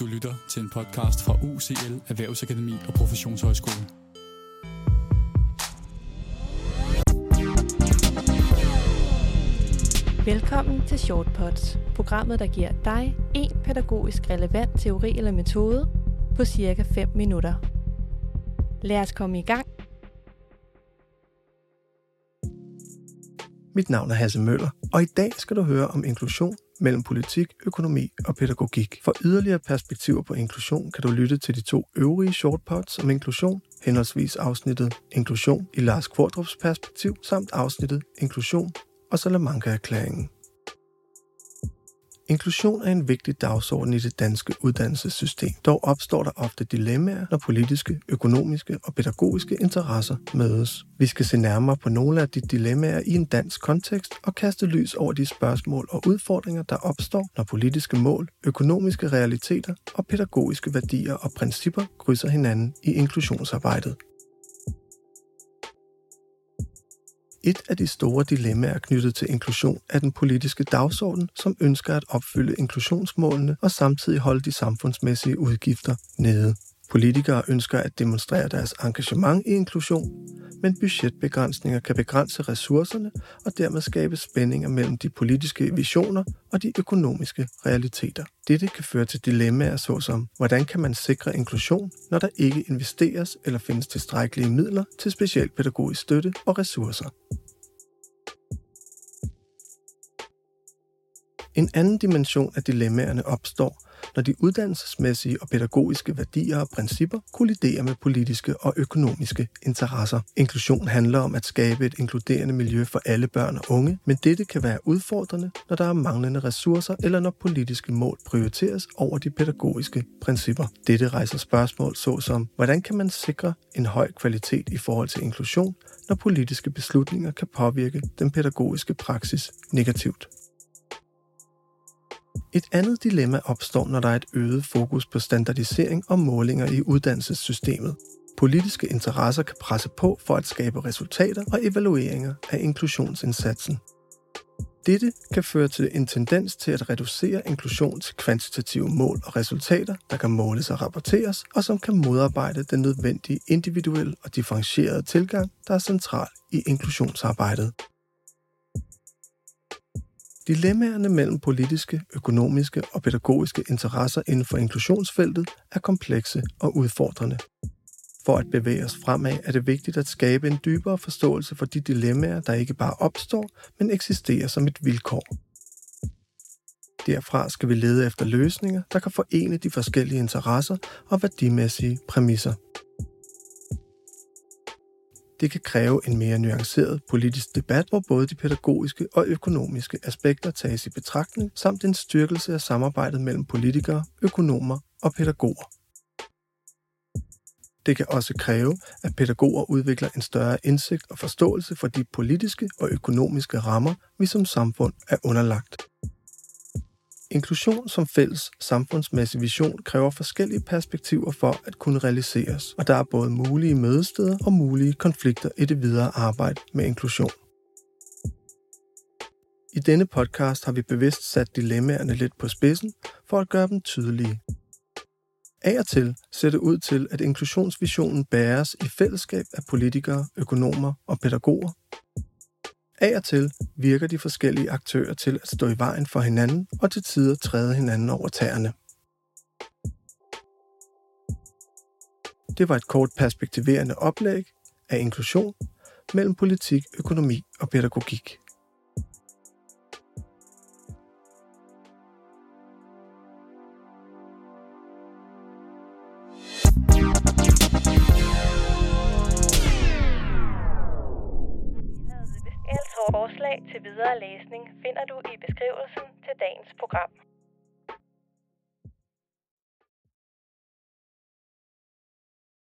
Du lytter til en podcast fra UCL Erhvervsakademi og Professionshøjskole. Velkommen til Shortpods, programmet der giver dig en pædagogisk relevant teori eller metode på cirka 5 minutter. Lad os komme i gang. Mit navn er Hasse Møller, og i dag skal du høre om inklusion mellem politik, økonomi og pædagogik. For yderligere perspektiver på inklusion kan du lytte til de to øvrige shortpods om inklusion, henholdsvis afsnittet Inklusion i Lars Kvordrups perspektiv, samt afsnittet Inklusion og Salamanca-erklæringen. Inklusion er en vigtig dagsorden i det danske uddannelsessystem. Dog opstår der ofte dilemmaer, når politiske, økonomiske og pædagogiske interesser mødes. Vi skal se nærmere på nogle af de dilemmaer i en dansk kontekst og kaste lys over de spørgsmål og udfordringer, der opstår, når politiske mål, økonomiske realiteter og pædagogiske værdier og principper krydser hinanden i inklusionsarbejdet. Et af de store dilemmaer knyttet til inklusion er den politiske dagsorden, som ønsker at opfylde inklusionsmålene og samtidig holde de samfundsmæssige udgifter nede. Politikere ønsker at demonstrere deres engagement i inklusion, men budgetbegrænsninger kan begrænse ressourcerne og dermed skabe spændinger mellem de politiske visioner og de økonomiske realiteter. Dette kan føre til dilemmaer såsom, hvordan kan man sikre inklusion, når der ikke investeres eller findes tilstrækkelige midler til specialpædagogisk støtte og ressourcer. En anden dimension af dilemmaerne opstår, når de uddannelsesmæssige og pædagogiske værdier og principper kolliderer med politiske og økonomiske interesser. Inklusion handler om at skabe et inkluderende miljø for alle børn og unge, men dette kan være udfordrende, når der er manglende ressourcer eller når politiske mål prioriteres over de pædagogiske principper. Dette rejser spørgsmål såsom, hvordan kan man sikre en høj kvalitet i forhold til inklusion, når politiske beslutninger kan påvirke den pædagogiske praksis negativt. Et andet dilemma opstår, når der er et øget fokus på standardisering og målinger i uddannelsessystemet. Politiske interesser kan presse på for at skabe resultater og evalueringer af inklusionsindsatsen. Dette kan føre til en tendens til at reducere inklusion til kvantitative mål og resultater, der kan måles og rapporteres, og som kan modarbejde den nødvendige individuelle og differentierede tilgang, der er central i inklusionsarbejdet. Dilemmaerne mellem politiske, økonomiske og pædagogiske interesser inden for inklusionsfeltet er komplekse og udfordrende. For at bevæge os fremad er det vigtigt at skabe en dybere forståelse for de dilemmaer, der ikke bare opstår, men eksisterer som et vilkår. Derfra skal vi lede efter løsninger, der kan forene de forskellige interesser og værdimæssige præmisser. Det kan kræve en mere nuanceret politisk debat, hvor både de pædagogiske og økonomiske aspekter tages i betragtning, samt en styrkelse af samarbejdet mellem politikere, økonomer og pædagoger. Det kan også kræve, at pædagoger udvikler en større indsigt og forståelse for de politiske og økonomiske rammer, vi som samfund er underlagt. Inklusion som fælles samfundsmæssig vision kræver forskellige perspektiver for at kunne realiseres, og der er både mulige mødesteder og mulige konflikter i det videre arbejde med inklusion. I denne podcast har vi bevidst sat dilemmaerne lidt på spidsen for at gøre dem tydelige. Af og til ser det ud til, at inklusionsvisionen bæres i fællesskab af politikere, økonomer og pædagoger, af og til virker de forskellige aktører til at stå i vejen for hinanden og til tider træde hinanden over tæerne. Det var et kort perspektiverende oplæg af inklusion mellem politik, økonomi og pædagogik. thank you videre læsning finder du i beskrivelsen til dagens program.